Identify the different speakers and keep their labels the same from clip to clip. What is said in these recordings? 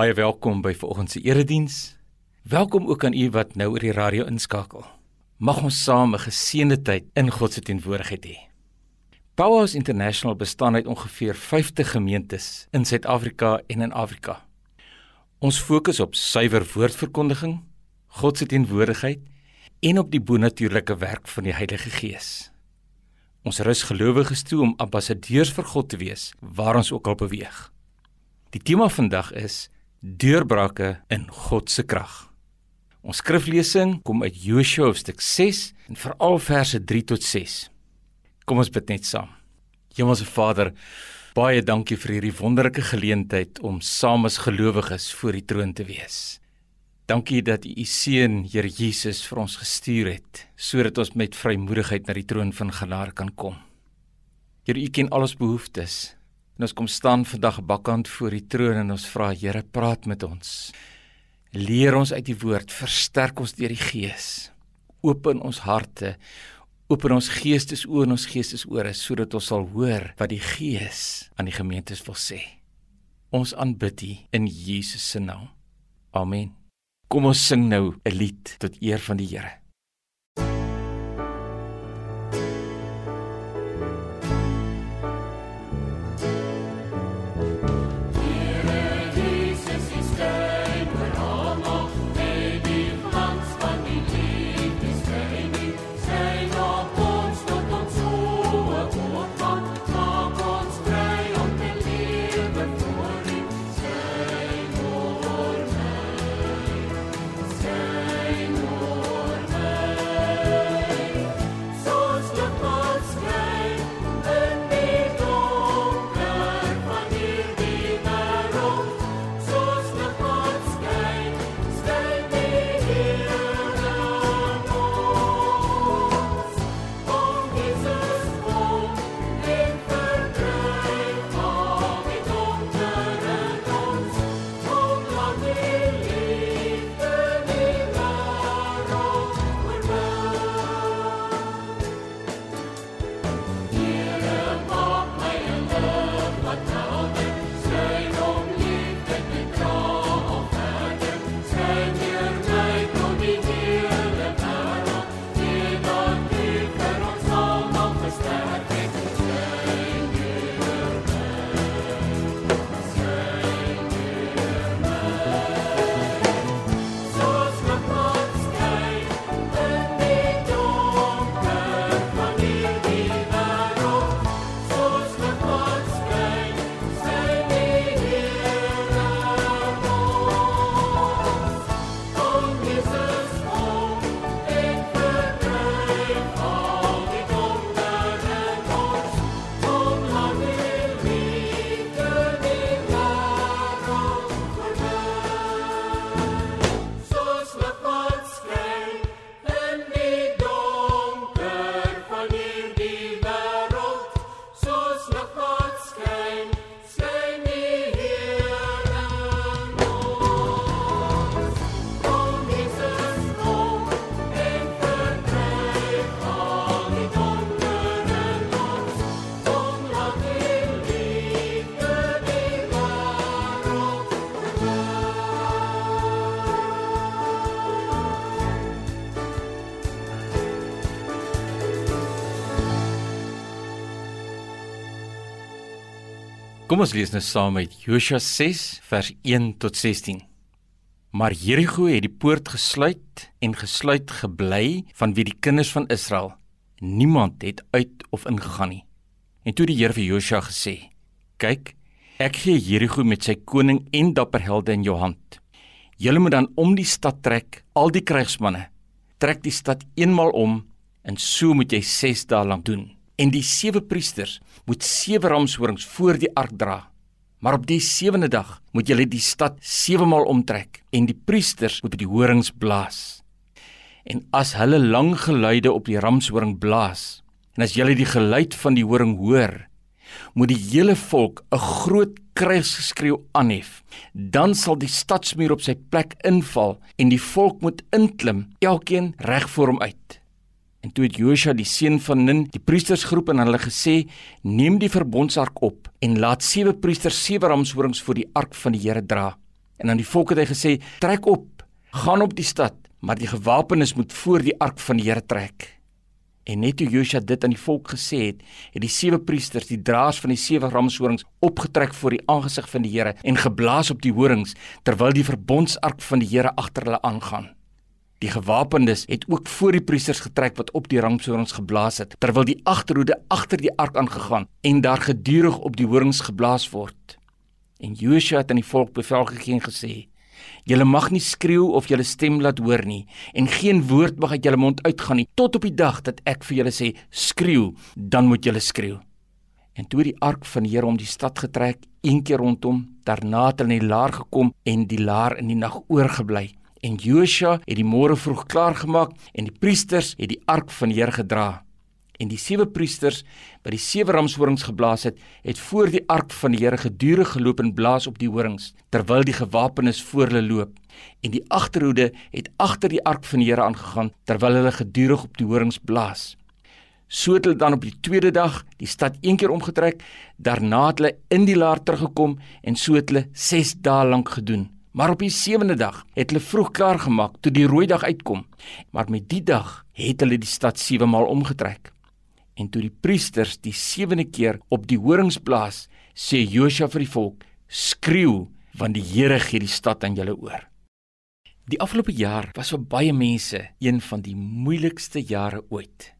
Speaker 1: Baie welkom by vanoggend se erediens. Welkom ook aan u wat nou oor die radio inskakel. Mag ons saam 'n geseënde tyd in God se teenwoordigheid hê. Powerhouse International bestaan uit ongeveer 50 gemeentes in Suid-Afrika en in Afrika. Ons fokus op suiwer woordverkondiging, God se teenwoordigheid en op die bonatuurlike werk van die Heilige Gees. Ons rus gelowiges toe om ambassadeurs vir God te wees waar ons ook al beweeg. Die tema vandag is deurbrake in God se krag. Ons skriflesing kom uit Josua hoofstuk 6 en veral verse 3 tot 6. Kom ons bid net saam. Hemelse Vader, baie dankie vir hierdie wonderlike geleentheid om saam as gelowiges voor die troon te wees. Dankie dat U U seun, Here Jesus, vir ons gestuur het sodat ons met vrymoedigheid na die troon van genade kan kom. Here, U ken al ons behoeftes. En ons kom staan vandag bakkant voor die troon en ons vra Here, praat met ons. Leer ons uit die woord, versterk ons deur die Gees. Open ons harte, open ons geestesoë en ons geestesore sodat ons sal hoor wat die Gees aan die gemeentes wil sê. Ons aanbid U in Jesus se naam. Amen. Kom ons sing nou 'n lied tot eer van die Here. Kom ons lees nou saam met Josua 6 vers 1 tot 16. Maar Jerigo het die poort gesluit en gesluit gebly van wie die kinders van Israel. Niemand het uit of ingegaan nie. En toe die Here vir Josua gesê: "Kyk, ek gee Jerigo met sy koning en dapper helde in jou hand. Julle moet dan om die stad trek, al die krygsmanne. Trek die stad eenmal om en so moet jy 6 dae lank doen." En die sewe priesters moet sewe ramshorings voor die ark dra. Maar op die sewende dag moet julle die stad sewe maal omtrek en die priesters moet die horings blaas. En as hulle lang geluide op die ramshoring blaas en as julle die geluid van die horing hoor, moet die hele volk 'n groot krygsgeskreeu aanhef. Dan sal die stadsmuur op sy plek inval en die volk moet inklim, elkeen reg voor hom uit. En toe het Josua die seun van Nun die priesters geroep en hulle gesê: "Neem die verbondsark op en laat sewe priesters sewe ramshorings voor die ark van die Here dra. En aan die volk het hy gesê: "Trek op, gaan op die stad, maar die gewapenes moet voor die ark van die Here trek." En net toe Josua dit aan die volk gesê het, het die sewe priesters, die draers van die sewe ramshorings, opgetrek voor die aangesig van die Here en geblaas op die horings terwyl die verbondsark van die Here agter hulle aangaan. Die gewapendes het ook voor die priesters getrek wat op die ramshorings geblaas het, terwyl die agterhoede agter die ark aangegaan en daar gedurig op die horings geblaas word. En Josua het aan die volk bevel gegee en gesê: Julle mag nie skreeu of julle stem laat hoor nie en geen woord mag uit julle mond uitgaan nie tot op die dag dat ek vir julle sê skreeu, dan moet julle skreeu. En toe die ark van die Here om die stad getrek, een keer rondom, daarna het hulle in die laar gekom en die laar in die nag oorgebly. En Joshua het die môre vroeg klaar gemaak en die priesters het die ark van die Here gedra en die sewe priesters wat die sewe ramshorings geblaas het, het voor die ark van die Here gedurig geloop en blaas op die horings terwyl die gewapenes voor hulle loop. En die agterhoede het agter die ark van die Here aangegaan terwyl hulle gedurig op die horings blaas. So het hulle dan op die tweede dag die stad een keer omgetrek, daarna het hulle in die laar teruggekom en so het hulle 6 dae lank gedoen. Maar op die sewende dag het hulle vroeg klaar gemaak toe die rooi dag uitkom. Maar met die dag het hulle die stad sewe maal omgetrek. En toe die priesters die sewende keer op die horings blaas, sê Josua vir die volk: "Skreeu, want die Here gee die stad aan julle oor." Die afgelope jaar was vir baie mense een van die moeilikste jare ooit.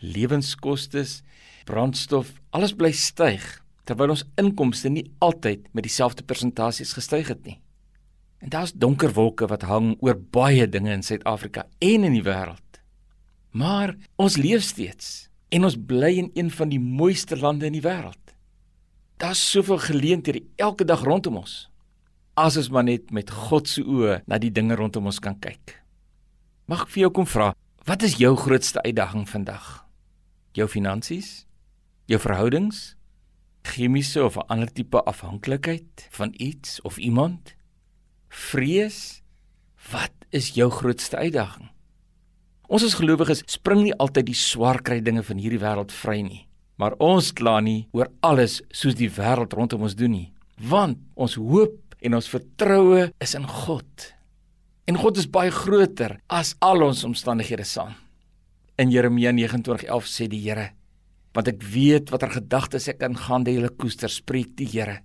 Speaker 1: Lewenskoste, brandstof, alles bly styg terwyl ons inkomste nie altyd met dieselfde persentasies gestyg het nie. En daar's donker wolke wat hang oor baie dinge in Suid-Afrika en in die wêreld. Maar ons leef steeds en ons bly in een van die mooiste lande in die wêreld. Daar's soveel geleenthede elke dag rondom ons. As ons maar net met God se oë na die dinge rondom ons kan kyk. Mag ek vir jou kom vra, wat is jou grootste uitdaging vandag? Jou finansies? Jou verhoudings? Chemiese of 'n ander tipe afhanklikheid van iets of iemand? Vrees? Wat is jou grootste uitdaging? Ons as gelowiges spring nie altyd die swaar kry dinge van hierdie wêreld vry nie. Maar ons kla nie oor alles soos die wêreld rondom ons doen nie, want ons hoop en ons vertroue is in God. En God is baie groter as al ons omstandighede saam. In Jeremia 29:11 sê die Here: "Want ek weet watter gedagtes ek aangaande julle koester," spreek die Here.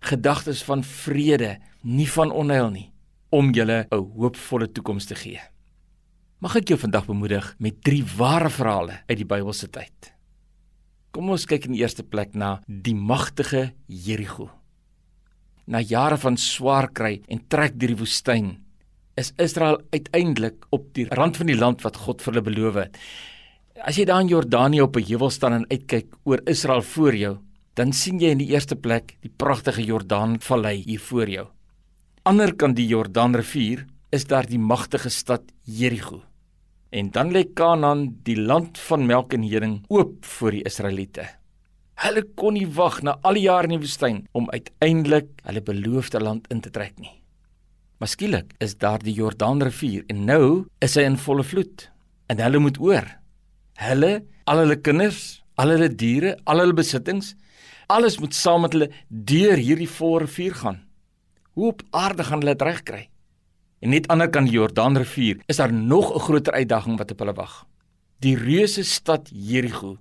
Speaker 1: Gedagtes van vrede, nie van onheil nie, om julle 'n hoopvolle toekoms te gee. Mag ek jou vandag bemoedig met drie ware verhale uit die Bybelse tyd. Kom ons kyk in die eerste plek na die magtige Jerigo. Na jare van swaar kry en trek deur die woestyn, is Israel uiteindelik op die rand van die land wat God vir hulle beloof het. As jy daar in Jordanië op 'n heuwel staan en uitkyk oor Israel voor jou, dan sien jy in die eerste plek die pragtige Jordaanvallei hier voor jou. Ander kant die Jordaanrivier is daar die magtige stad Jerigo. En dan lê Kanaan, die land van melk en honing, oop vir die Israeliete. Hulle kon nie wag na al die jare in die woestyn om uiteindelik hulle beloofde land in te trek nie. Maar skielik is daar die Jordaanrivier en nou is hy in volle vloed en hulle moet oor. Hulle, al hulle kinders, al hulle diere, al hulle besittings, alles moet saam met hulle deur hierdie rivier gaan. Hoe op aarde gaan hulle dit regkry? En net ander kan die Jordaanrivier is daar nog 'n groter uitdaging wat op hulle wag. Die reuse stad Jerigo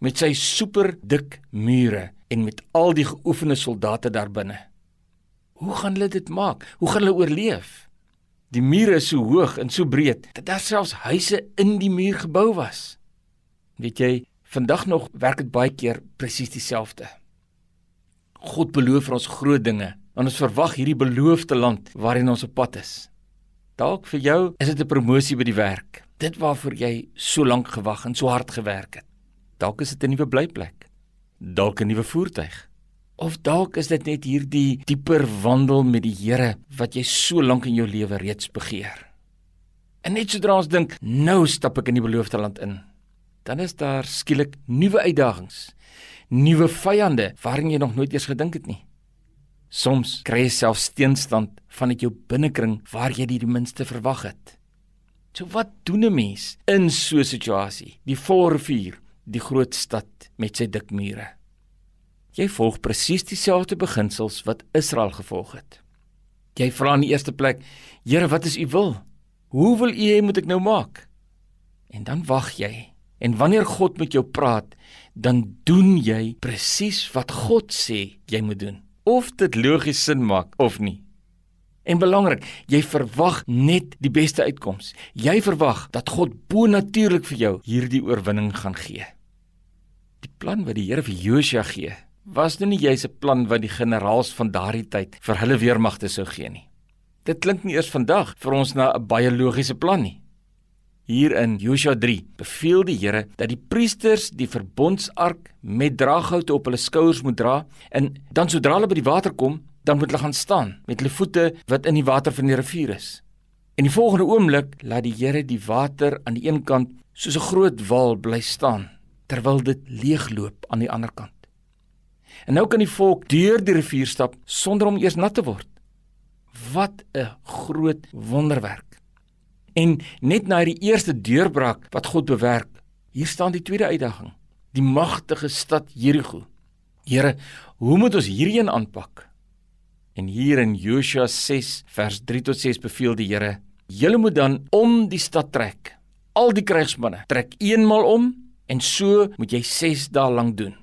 Speaker 1: met sy super dik mure en met al die geoefende soldate daar binne. Hoe gaan hulle dit maak? Hoe gaan hulle oorleef? Die mure is so hoog en so breed dat daar selfs huise in die muur gebou was. Weet jy, vandag nog werk dit baie keer presies dieselfde. God beloof vir ons groot dinge en ons verwag hierdie beloofde land waarin ons op pad is. Dalk vir jou is dit 'n promosie by die werk. Dit waarvoor jy so lank gewag en so hard gewerk het. Dalk is dit 'n nuwe blyplek. Dalk 'n nuwe voertuig. Of dalk is dit net hierdie dieper wandel met die Here wat jy so lank in jou lewe reeds begeer. En net sodra ons dink, nou stap ek in die beloofde land in, dan is daar skielik nuwe uitdagings, nuwe vyande waarin jy nog nooit eens gedink het nie. Soms kry jy self steenstand vanuit jou binnekring waar jy dit die minste verwag het. So wat doen 'n mens in so 'n situasie? Die voorvuur, die groot stad met sy dik mure. Jy volg presies dieselfde beginsels wat Israel gevolg het. Jy vra in die eerste plek: "Here, wat is u wil? Hoe wil u hê moet ek nou maak?" En dan wag jy. En wanneer God met jou praat, dan doen jy presies wat God sê jy moet doen. Of dit logies sin maak of nie. En belangrik, jy verwag net die beste uitkoms. Jy verwag dat God bo-natuurlik vir jou hierdie oorwinning gaan gee. Die plan wat die Here vir Josua gee, was nou nie juis 'n plan wat die generaals van daardie tyd vir hulle weermagte sou gee nie. Dit klink nie eers vandag vir ons na 'n baie logiese plan nie. Hier in Josua 3 beveel die Here dat die priesters die verbondsark met draaghoute op hulle skouers moet dra en dan sodra hulle by die water kom, dan moet hulle gaan staan met hulle voete wat in die water van die rivier is. En die volgende oomblik laat die Here die water aan die een kant soos 'n groot wal bly staan terwyl dit leegloop aan die ander kant. En nou kan die volk deur die rivier stap sonder om eers nat te word. Wat 'n groot wonderwerk. En net na die eerste deurbraak wat God bewerk, hier staan die tweede uitdaging, die magtige stad Jerigo. Here, hoe moet ons hierdie een aanpak? En hier in Josua 6 vers 3 tot 6 beveel die Here: "Julle moet dan om die stad trek. Al die krygsmanne trek eenmal om en so moet jy 6 dae lank doen."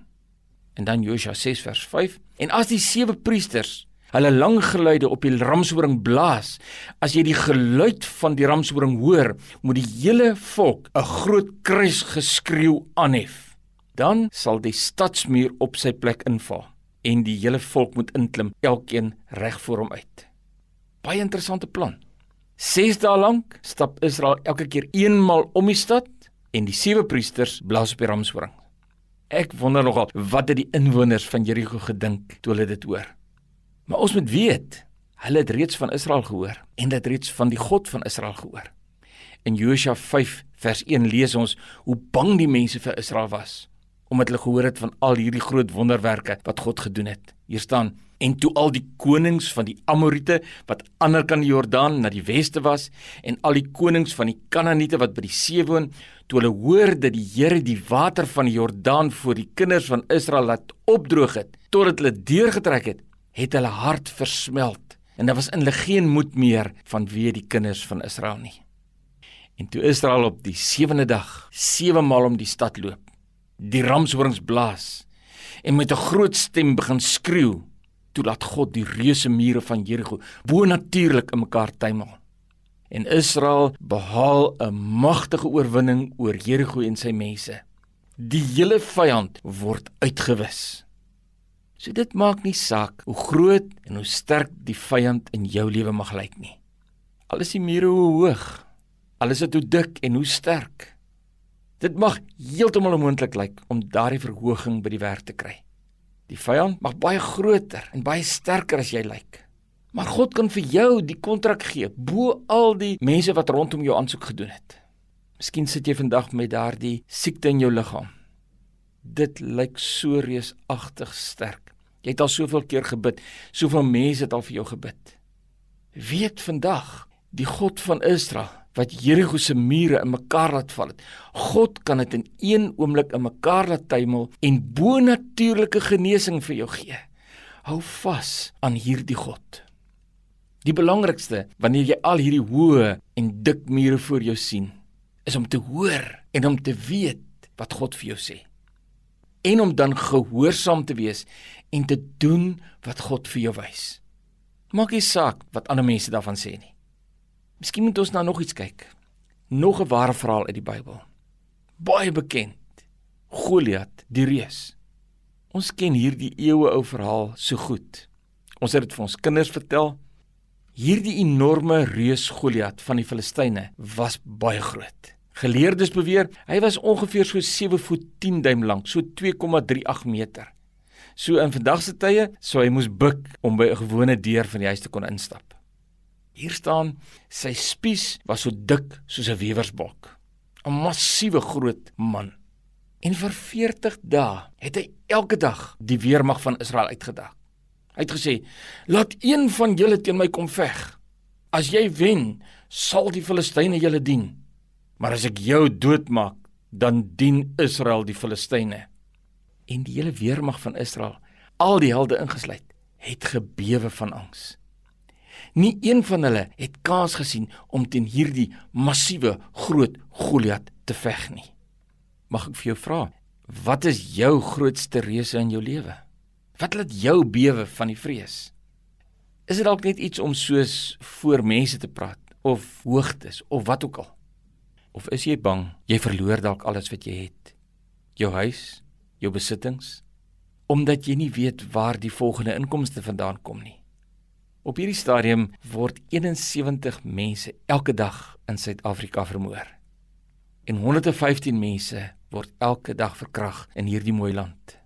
Speaker 1: En dan Josua 6 vers 5: "En as die sewe priesters hulle lang geluide op die ramshoring blaas, as jy die geluid van die ramshoring hoor, moet die hele volk 'n groot kruisgeskreeu aanhef. Dan sal die stadsmuur op sy plek inval." en die hele volk moet inklim, elkeen reg voor hom uit. Baie interessante plan. 6 dae lank stap Israel elke keer eenmal om die stad en die sewe priesters blaas op die ramshoring. Ek wonder nogal wat het die inwoners van Jerigo gedink toe hulle dit hoor. Maar ons moet weet, hulle het reeds van Israel gehoor en dit reeds van die God van Israel gehoor. In Josua 5 vers 1 lees ons hoe bang die mense vir Israel was omdat hulle gehoor het van al hierdie groot wonderwerke wat God gedoen het. Hier staan en toe al die konings van die Amorite wat ander kan die Jordaan na die weste was en al die konings van die Kanaaniete wat by die see woon, toe hulle hoor dat die Here die water van die Jordaan voor die kinders van Israel laat opdroog het totdat hulle deurgetrek het, het hulle hart versmelt en daar was in hulle geen moed meer van wie die kinders van Israel nie. En toe Israel op die sewende dag sewe maal om die stad loop, die ramshorings blaas en met 'n groot stem begin skreeu toe laat God die reuse mure van Jerigo bo-natuurlik in mekaar tuimel. En Israel behaal 'n magtige oorwinning oor Jerigo en sy mense. Die hele vyand word uitgewis so dit maak nie saak hoe groot en hoe sterk die vyand in jou lewe mag lyk nie al is die mure hoe hoog al is dit hoe dik en hoe sterk Dit mag heeltemal onmoontlik lyk om daardie verhoging by die werk te kry. Die vyand mag baie groter en baie sterker as jy lyk. Maar God kan vir jou die kontrak gee bo al die mense wat rondom jou aansoek gedoen het. Miskien sit jy vandag met daardie siekte in jou liggaam. Dit lyk so reusagtig sterk. Jy het al soveel keer gebid, soveel mense het al vir jou gebid. Weet vandag, die God van Israel wat Jerigo se mure in mekaar laat val het. God kan dit in een oomblik in mekaar laat tuimel en bo-natuurlike genesing vir jou gee. Hou vas aan hierdie God. Die belangrikste wanneer jy al hierdie hoë en dik mure voor jou sien, is om te hoor en om te weet wat God vir jou sê. En om dan gehoorsaam te wees en te doen wat God vir jou wys. Maak nie saak wat ander mense daarvan sê nie. Miskien moet ons nou nog iets kyk. Nog 'n ware verhaal uit die Bybel. Baie bekend. Goliat, die reus. Ons ken hierdie eeue ou verhaal so goed. Ons het dit vir ons kinders vertel. Hierdie enorme reus Goliat van die Filistyne was baie groot. Geleerdes beweer hy was ongeveer so 7 voet 10 duim lank, so 2,38 meter. So in vandag se tye sou hy moes buig om by 'n gewone deur van die huis te kon instap. Hier staan sy spies was so dik soos 'n wewersbok. 'n Massiewe groot man. En vir 40 dae het hy elke dag die weermag van Israel uitgedag. Hy het gesê: "Laat een van julle teen my kom veg. As jy wen, sal die Filistyne julle dien. Maar as ek jou doodmaak, dan dien Israel die Filistyne." En die hele weermag van Israel, al die helde ingesluit, het gebewe van angs. Nie een van hulle het kans gesien om teen hierdie massiewe groot Goliat te veg nie. Mag ek vir jou vra, wat is jou grootste reuse in jou lewe? Wat laat jou bewe van die vrees? Is dit dalk net iets om soos voor mense te praat of hoogtes of wat ook al? Of is jy bang jy verloor dalk alles wat jy het? Jou huis, jou besittings, omdat jy nie weet waar die volgende inkomste vandaan kom nie. Op hierdie stadium word 71 mense elke dag in Suid-Afrika vermoor. En 115 mense word elke dag verkrag in hierdie mooi land.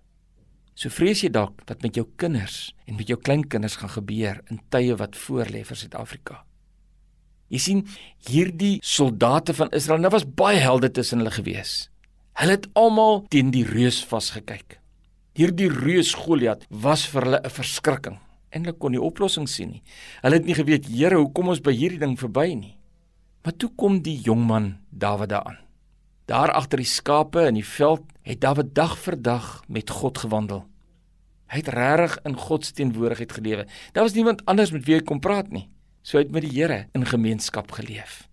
Speaker 1: So vrees jy dalk wat met jou kinders en met jou kleinkinders gaan gebeur in tye wat voorlê vir Suid-Afrika. Jy sien, hierdie soldate van Israel, nou was baie helde tussen hulle gewees. Hulle het almal teen die reus vasgekyk. Hierdie reus Goliat was vir hulle 'n verskrikking en hulle kon nie oplossing sien nie. Hulle het nie geweet, Here, hoe kom ons by hierdie ding verby nie? Maar toe kom die jong man Dawid daaraan. Daar agter die skape in die veld het Dawid dag vir dag met God gewandel. Hy het regtig in God se teenwoordigheid gelewe. Daar was niemand anders met wie hy kon praat nie. So hy het met die Here in gemeenskap geleef.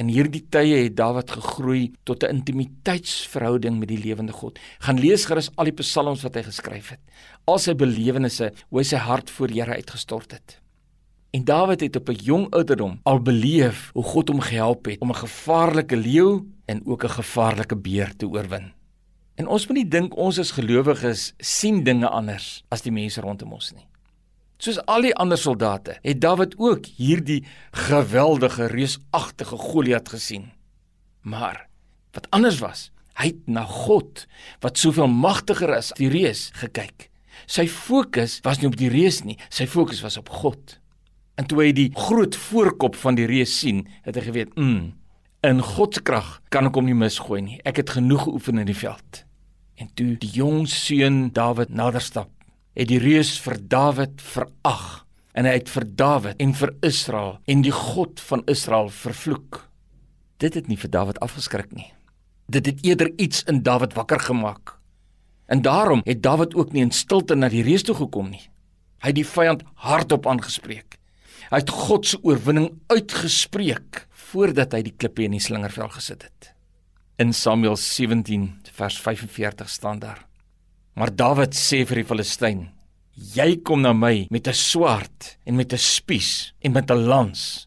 Speaker 1: In hierdie tye het Dawid gegroei tot 'n intimiteitsverhouding met die lewende God. Gaan lees gerus al die psalms wat hy geskryf het. Al sy belewennisse, hoe hy sy hart voor Here uitgestort het. En Dawid het op 'n jong ouderdom al beleef hoe God hom gehelp het om 'n gevaarlike leeu en ook 'n gevaarlike beer te oorwin. En ons moet nie dink ons as gelowiges sien dinge anders as die mense rondom ons nie. Soos al die ander soldate het Dawid ook hierdie geweldige reusagtige Goliat gesien. Maar wat anders was, hy het na God wat soveel magtiger is as die reus gekyk. Sy fokus was nie op die reus nie, sy fokus was op God. En toe hy die groot voorkop van die reus sien, het hy geweet, "Mm, In God se krag kan ek hom nie misgooi nie. Ek het genoeg geoefen in die veld. En toe die jong seun Dawid nader stap, het die reus vir Dawid verag en hy het vir Dawid en vir Israel en die God van Israel vervloek. Dit het nie vir Dawid afgeskrik nie. Dit het eerder iets in Dawid wakker gemaak. En daarom het Dawid ook nie in stilte na die reus toe gekom nie. Hy het die vyand hardop aangespreek. Hy het God se oorwinning uitgespreek voordat hy die klippe in die slingervel gesit het. In Samuel 17 vers 45 staan daar: Maar Dawid sê vir die Filistyn: Jy kom na my met 'n swaard en met 'n spies en met 'n lans.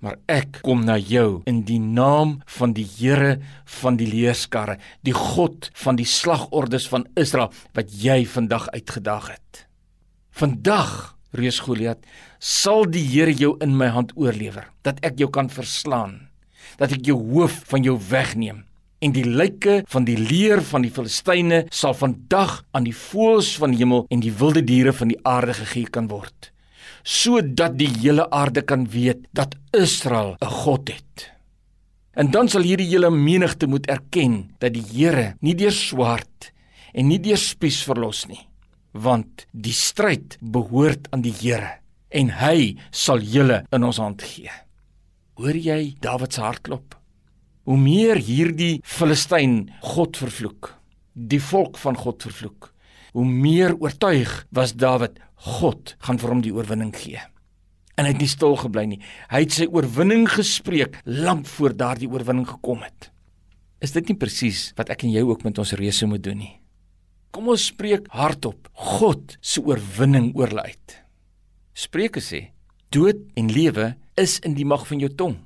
Speaker 1: Maar ek kom na jou in die naam van die Here van die leerskarre, die God van die slagordes van Israel wat jy vandag uitgedaag het. Vandag reus Goliat, sal die Here jou in my hand oorlewer, dat ek jou kan verslaan, dat ek jou hoof van jou wegneem en die lyke van die leer van die Filistyne sal vandag aan die voëls van die hemel en die wilde diere van die aarde gegee kan word sodat die hele aarde kan weet dat Israel 'n God het. En dan sal hierdie hele menigte moet erken dat die Here nie deur swaard en nie deur spies verlos nie, want die stryd behoort aan die Here en hy sal julle in ons hand gee. Hoor jy Dawid se hartklop? Hoe meer hierdie Filistyn God vervloek, die volk van God vervloek, hoe meer oortuig was Dawid God gaan vir hom die oorwinning gee. En hy het nie stil gebly nie. Hy het sy oorwinning gespreek lank voor daardie oorwinning gekom het. Is dit nie presies wat ek en jy ook met ons reëse moet doen nie? Kom ons spreek hardop God se oorwinning oor hulle uit. Spreuke sê: Dood en lewe is in die mag van jou tong.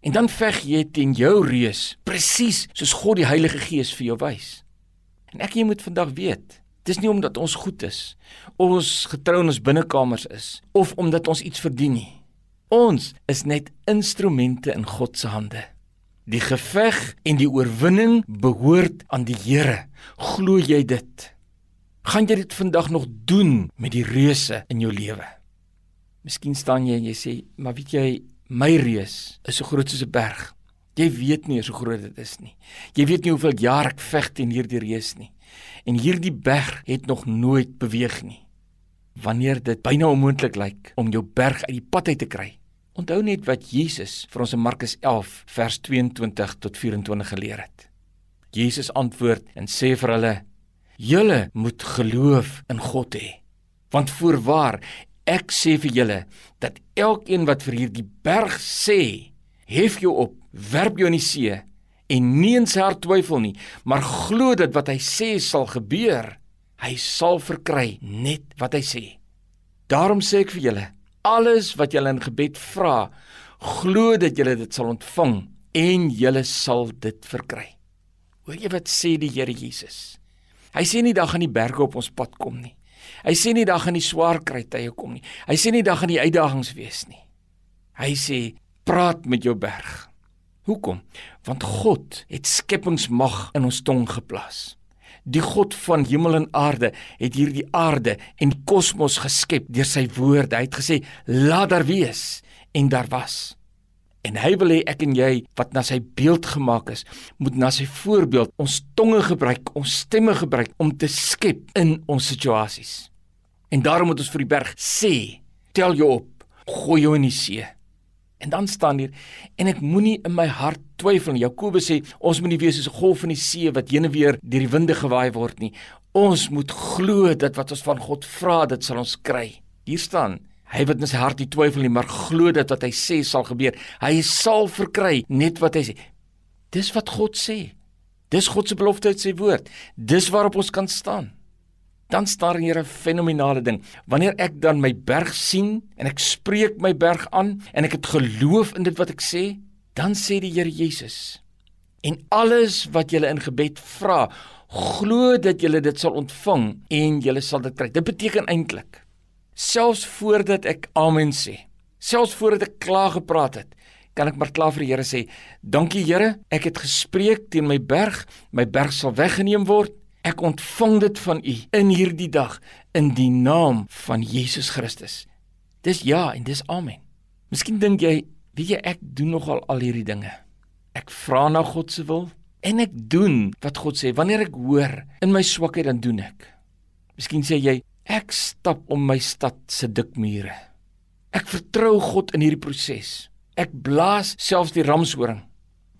Speaker 1: En dan veg jy teen jou reus, presies soos God die Heilige Gees vir jou wys. En ek jy moet vandag weet, dis nie omdat ons goed is, ons getrou in ons binnekamers is of omdat ons iets verdien nie. Ons is net instrumente in God se hande. Die geveg en die oorwinning behoort aan die Here. Glo jy dit? Gaan jy dit vandag nog doen met die reuse in jou lewe? Miskien staan jy en jy sê, "Maar weet jy, my reus is so groot soos 'n berg." Jy weet nie hoe groot dit is nie. Jy weet nie hoeveel jaar ek veg teen hierdie reus nie. En hierdie berg het nog nooit beweeg nie. Wanneer dit byna onmoontlik lyk om jou berg uit die pad uit te kry, Onthou net wat Jesus vir ons in Markus 11 vers 22 tot 24 geleer het. Jesus antwoord en sê vir hulle: "Julle moet geloof in God hê. Want voorwaar Ek sê vir julle dat elkeen wat vir hierdie berg sê, hef jou op, werp jou in die see en nie in sy hart twyfel nie, maar glo dat wat hy sê sal gebeur, hy sal verkry net wat hy sê. Daarom sê ek vir julle, alles wat julle in gebed vra, glo dat julle dit sal ontvang en julle sal dit verkry. Hoor jy wat sê die Here Jesus? Hy sê nie dag aan die berge op ons pad kom nie. Hy sê nie dag aan die swaar kry tye kom nie. Hy sê nie dag aan die uitdagings wees nie. Hy sê praat met jou berg. Hoekom? Want God het skepingsmag in ons tong geplaas. Die God van hemel en aarde het hierdie aarde en kosmos geskep deur sy woorde. Hy het gesê: "Laat daar wees," en daar was. En hy wil hê ek en jy wat na sy beeld gemaak is, moet na sy voorbeeld ons tonge gebruik, ons stemme gebruik om te skep in ons situasies. En daarom moet ons vir die berg sê: "Tel jou op, gooi jou in die see." En dan staan hier en ek moenie in my hart twyfel nie. Jakobus sê ons moet nie wees soos 'n golf in die see wat heen en weer deur die winde gewaai word nie. Ons moet glo dat wat ons van God vra, dit sal ons kry. Hier staan Hy wat in sy hart nie twyfel nie, maar glo dat wat hy sê sal gebeur. Hy sal verkry net wat hy sê. Dis wat God sê. Dis God se belofte uit sy woord. Dis waarop ons kan staan. Dan staan hier 'n fenominale ding. Wanneer ek dan my berg sien en ek spreek my berg aan en ek het geloof in dit wat ek sê, dan sê die Here Jesus: "En alles wat julle in gebed vra, glo dat julle dit sal ontvang en julle sal dit kry." Dit beteken eintlik selfs voordat ek amen sê, selfs voordat ek klaar gepraat het, kan ek maar klaar vir die Here sê, dankie Here, ek het gespreek teen my berg, my berg sal weggeneem word. Ek ontvang dit van U in hierdie dag in die naam van Jesus Christus. Dis ja en dis amen. Miskien dink jy, weet jy ek doen nogal al hierdie dinge. Ek vra na God se wil en ek doen wat God sê. Wanneer ek hoor in my swakheid dan doen ek. Miskien sê jy, Ek stap om my stad se dik mure. Ek vertrou God in hierdie proses. Ek blaas selfs die ramshoring.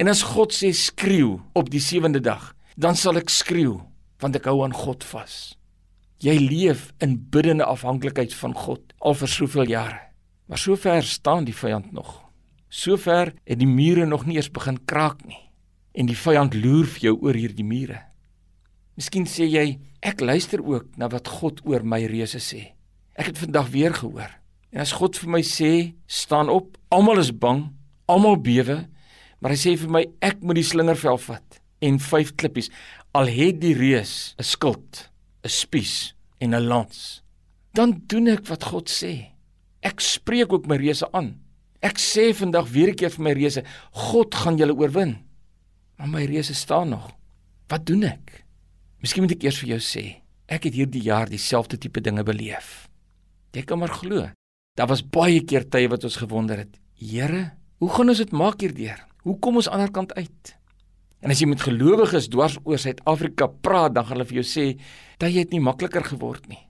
Speaker 1: En as God sê skreeu op die sewende dag, dan sal ek skreeu want ek hou aan God vas. Jy leef in biddende afhanklikheid van God al vir soveel jare. Maar sover staan die vyand nog. Sover het die mure nog nie eens begin kraak nie en die vyand loer vir jou oor hierdie mure. Miskien sê jy, ek luister ook na wat God oor my reuse sê. Ek het vandag weer gehoor. En as God vir my sê, staan op, almal is bang, almal bewe, maar hy sê vir my ek moet die slingervel vat en vyf klippies al het die reus 'n skild, 'n spies en 'n lans. Dan doen ek wat God sê. Ek spreek ook my reuse aan. Ek sê vandag weer 'n keer vir my reuse, God gaan julle oorwin. Maar my reuse staan nog. Wat doen ek? Miskien moet ek eers vir jou sê, ek het hierdie jaar dieselfde tipe dinge beleef. Jy kan maar glo. Daar was baie keer tye wat ons gewonder het, Here, hoe gaan ons dit maak hierdeur? Hoe kom ons aan die ander kant uit? En as jy met gelowiges dwars oor Suid-Afrika praat, dan gaan hulle vir jou sê, "Dit het nie makliker geword nie."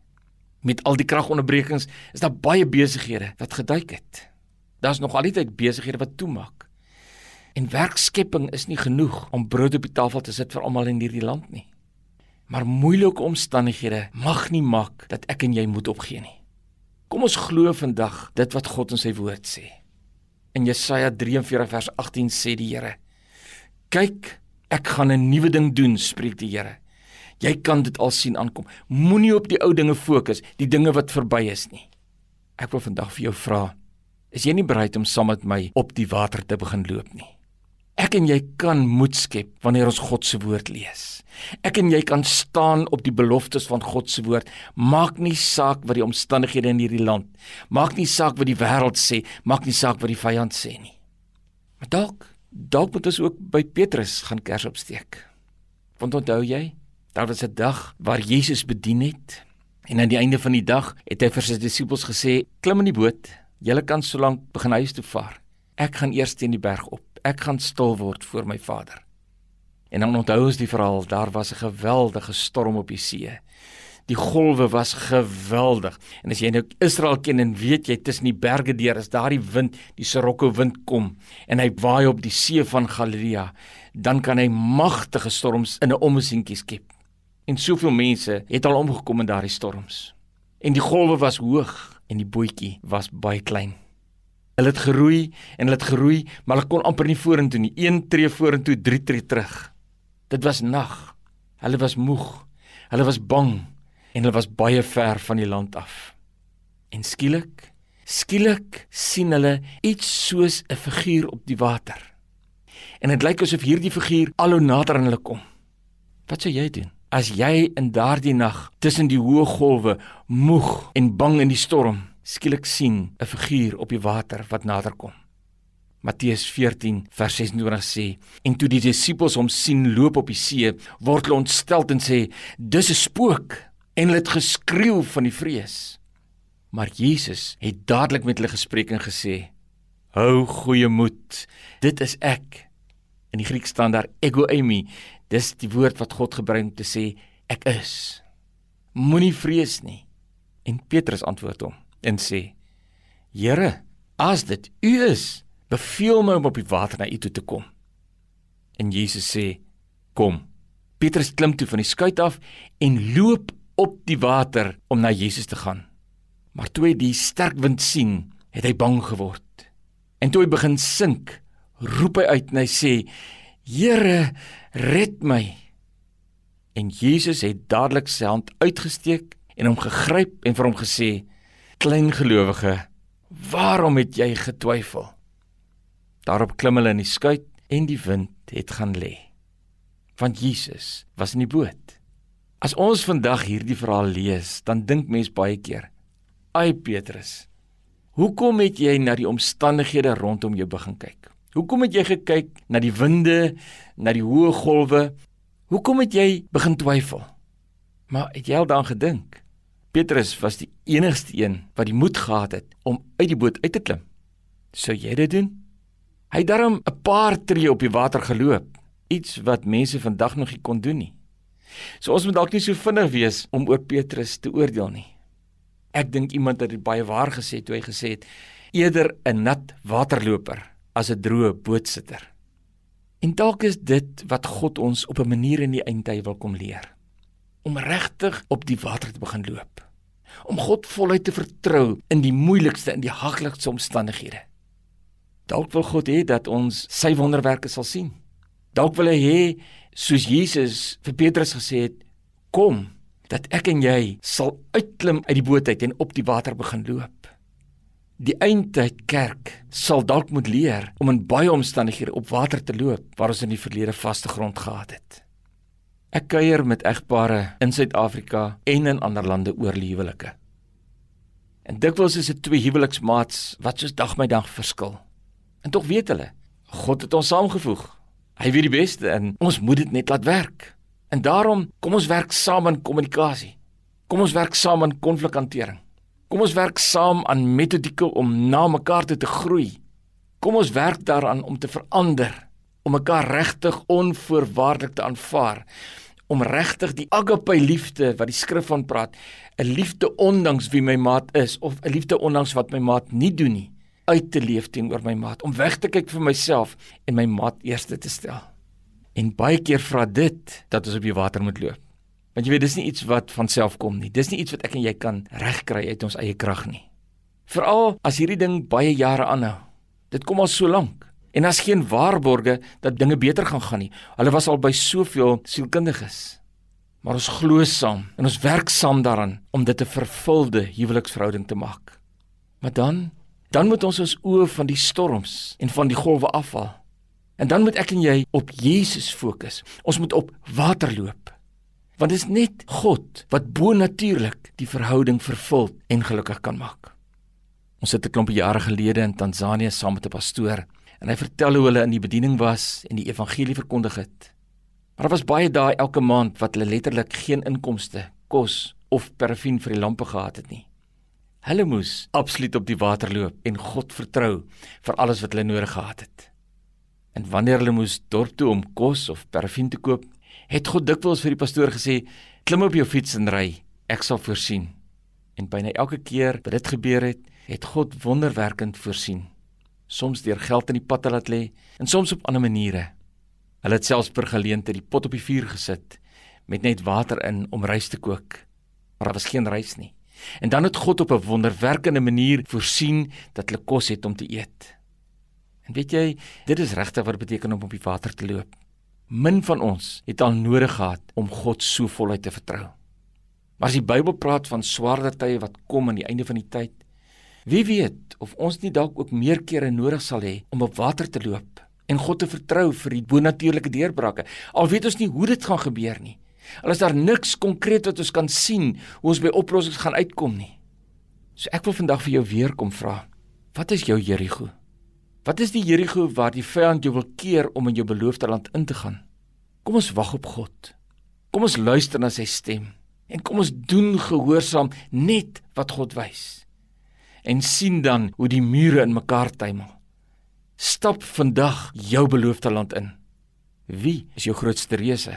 Speaker 1: Met al die kragonderbrekings is daar baie besighede wat geduik het. Daar's nog altyd besighede wat toemaak. En werkskepping is nie genoeg om brood op die tafel te sit vir almal in hierdie land nie. Maar moeilike omstandighede mag nie maak dat ek en jy moet opgee nie. Kom ons glo vandag dit wat God in sy woord sê. In Jesaja 43 vers 18 sê die Here: "Kyk, ek gaan 'n nuwe ding doen," spreek die Here. Jy kan dit al sien aankom. Moenie op die ou dinge fokus, die dinge wat verby is nie. Ek wil vandag vir jou vra: Is jy nie bereid om saam met my op die water te begin loop nie? Ek en jy kan moed skep wanneer ons God se woord lees. Ek en jy kan staan op die beloftes van God se woord. Maak nie saak wat die omstandighede in hierdie land, maak nie saak wat die wêreld sê, maak nie saak wat die vyand sê nie. Maar dalk, dalk moet ons ook by Petrus gaan kers opsteek. Want onthou jy, daar was 'n dag waar Jesus bedien het en aan die einde van die dag het hy vir sy disippels gesê: "Klim in die boot, julle kan solank begin huis toe vaar. Ek gaan eers teen die berg op." ek gaan stil word voor my Vader. En dan onthou ons die verhaal, daar was 'n geweldige storm op die see. Die golwe was geweldig. En as jy nou Israel ken en weet jy tussen die berge deur is daardie wind, die Sirocco wind kom en hy waai op die see van Galilea, dan kan hy magtige storms in 'n ommesientjie skep. En soveel mense het al omgekom in daardie storms. En die golwe was hoog en die bootjie was baie klein. Hulle het geroei en hulle het geroei, maar hulle kon amper nie vorentoe nie. Een tree vorentoe, drie tree terug. Dit was nag. Hulle was moeg. Hulle was bang en hulle was baie ver van die land af. En skielik, skielik sien hulle iets soos 'n figuur op die water. En dit lyk asof hierdie figuur al hoe nader aan hulle kom. Wat sou jy doen? As jy in daardie nag tussen die hoë golwe moeg en bang in die storm skielik sien 'n figuur op die water wat nader kom. Matteus 14 vers 26 sê: En toe die disippels hom sien loop op die see, word hulle ontstel en sê: "Dis 'n spook." En hulle het geskreeu van die vrees. Maar Jesus het dadelik met hulle gespreek en gesê: "Hou goeie moed. Dit is ek." In die Griek staan daar ego eimi. Dis die woord wat God gebruik om te sê ek is. Moenie vrees nie. En Petrus antwoord hom: en sê: Here, as dit U is, beveel my om op die water na U toe te kom. En Jesus sê: Kom. Petrus klim toe van die skuit af en loop op die water om na Jesus te gaan. Maar toe hy die sterk wind sien, het hy bang geword. En toe hy begin sink, roep hy uit en hy sê: Here, red my. En Jesus het dadelik sy hand uitgesteek en hom gegryp en vir hom gesê: klein gelowige, waarom het jy getwyfel? Daarop klim hulle in die skuit en die wind het gaan lê. Want Jesus was in die boot. As ons vandag hierdie verhaal lees, dan dink mens baie keer: "Ai Petrus, hoekom het jy na die omstandighede rondom jou begin kyk? Hoekom het jy gekyk na die winde, na die hoë golwe? Hoekom het jy begin twyfel?" Maar het jy al daaraan gedink? Petrus was die enigste een wat die moed gehad het om uit die boot uit te klim. Sou jy dit doen? Hy het darm 'n paar tree op die water geloop, iets wat mense vandag nog nie kon doen nie. So ons moet dalk nie so vinnig wees om oor Petrus te oordeel nie. Ek dink iemand het dit baie waar gesê toe hy gesê het eerder 'n nat waterloper as 'n droë bootsitter. En dalk is dit wat God ons op 'n manier in die eindtyd wil kom leer om regtig op die water te begin loop. Om God voluit te vertrou in die moeilikste en die haglikste omstandighede. Dalk wil God hê dat ons sy wonderwerke sal sien. Dalk wil hy hê soos Jesus vir Petrus gesê het, kom dat ek en jy sal uitklim uit die boot uit en op die water begin loop. Die eindtyd kerk sal dalk moet leer om in baie omstandighede op water te loop waar ons in die verlede vaste grond gehad het. Ek kuier met egpare in Suid-Afrika en in ander lande oor huwelike. En dikwels is dit twee huweliksmaats wat soos dag my dag verskil. En tog weet hulle, God het ons saamgevoeg. Hy weet die beste en ons moet dit net laat werk. En daarom kom ons werk saam in kommunikasie. Kom ons werk saam in konflikhantering. Kom ons werk saam aan metodieke om na mekaar te, te groei. Kom ons werk daaraan om te verander om mekaar regtig onvoorwaardelik te aanvaar om regtig die agape liefde wat die skrif van praat 'n liefde ondanks wie my maat is of 'n liefde ondanks wat my maat nie doen nie uit te leef teenoor my maat om weg te kyk vir myself en my maat eerste te stel. En baie keer vra dit dat ons op die water moet loop. Want jy weet dis nie iets wat van self kom nie. Dis nie iets wat ek en jy kan regkry uit ons eie krag nie. Veral as hierdie ding baie jare aanhou. Dit kom al so lank En as geen waarborge dat dinge beter gaan gaan nie. Hulle was al by soveel sielkundiges. Maar ons glo saam en ons werk saam daaraan om dit 'n vervulde huweliksverhouding te maak. Maar dan, dan moet ons ons oë van die storms en van die golwe afhaal. En dan moet ek en jy op Jesus fokus. Ons moet op water loop. Want dit is net God wat bo-natuurlik die verhouding vervul en gelukkig kan maak. Ons het 'n klompie jare gelede in Tansanië saam met 'n pastoor en hy vertel hoe hulle in die bediening was en die evangelie verkondig het. Maar daar was baie dae elke maand wat hulle letterlik geen inkomste, kos of parafin vir die lampe gehad het nie. Hulle moes absoluut op die water loop en God vertrou vir alles wat hulle nodig gehad het. En wanneer hulle moes dorp toe om kos of parafin te koop, het God dikwels vir die pastoor gesê: "Klim op jou fiets en ry, ek sal voorsien." En byna elke keer wat dit gebeur het, het God wonderwerkend voorsien soms deur geld in die pad te laat lê en soms op ander maniere. Hulle het selfs per geleentheid die pot op die vuur gesit met net water in om rys te kook. Maar daar was geen rys nie. En dan het God op 'n wonderwerkende manier voorsien dat hulle kos het om te eet. En weet jy, dit is regtig wat beteken om op die water te loop. Min van ons het al nodig gehad om God so voluit te vertrou. Maar as die Bybel praat van swaarder tye wat kom aan die einde van die tyd, wie weet of ons nie dalk ook meer kere nodig sal hê om op water te loop en God te vertrou vir die bonatuurlike deurbrake. Al weet ons nie hoe dit gaan gebeur nie. Al is daar niks konkreet wat ons kan sien hoe ons by oplossings gaan uitkom nie. So ek wil vandag vir jou weer kom vra. Wat is jou Jerigo? Wat is die Jerigo waar die vyand jou wil keer om in jou beloofde land in te gaan? Kom ons wag op God. Kom ons luister na sy stem en kom ons doen gehoorsaam net wat God wys. En sien dan hoe die mure in mekaar tuimel. Stap vandag jou beloofde land in. Wie is jou grootste reuse?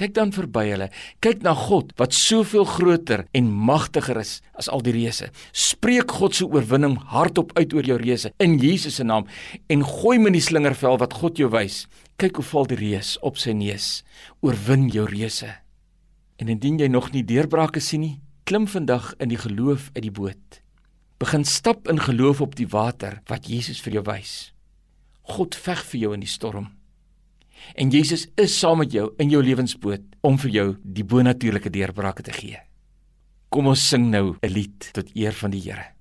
Speaker 1: Kyk dan verby hulle. Kyk na God wat soveel groter en magtiger is as al die reëse. Spreek God se oorwinning hardop uit oor jou reëse in Jesus se naam en gooi min die slingervel wat God jou wys. Kyk hoe val die reës op sy neus. Oorwin jou reëse. En indien jy nog nie deurbrake sien nie, klim vandag in die geloof uit die boot. Begin stap in geloof op die water wat Jesus vir jou wys. God veg vir jou in die storm. En Jesus is saam met jou in jou lewensboot om vir jou die bonatuurlike deurbrake te gee. Kom ons sing nou 'n lied tot eer van die Here.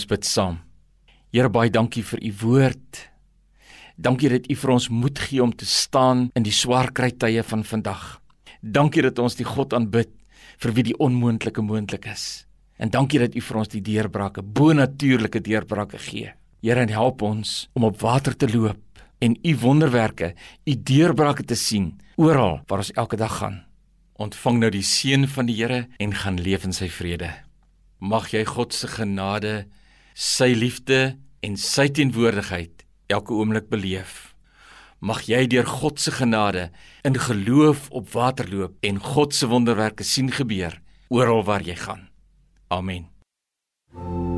Speaker 1: Ons bid saam. Here baie dankie vir u woord. Dankie dat u vir ons moed gee om te staan in die swaar kry tye van vandag. Dankie dat ons die God aanbid vir wie die onmoontlike moontlik is. En dankie dat u vir ons die deurbrake, bonatuurlike deurbrake gee. Here, help ons om op water te loop en u wonderwerke, u deurbrake te sien oral waar ons elke dag gaan. Ontvang nou die seën van die Here en gaan leef in sy vrede mag jy God se genade, sy liefde en sy teenwoordigheid elke oomblik beleef. Mag jy deur God se genade in geloof op water loop en God se wonderwerke sien gebeur oral waar jy gaan. Amen. thank you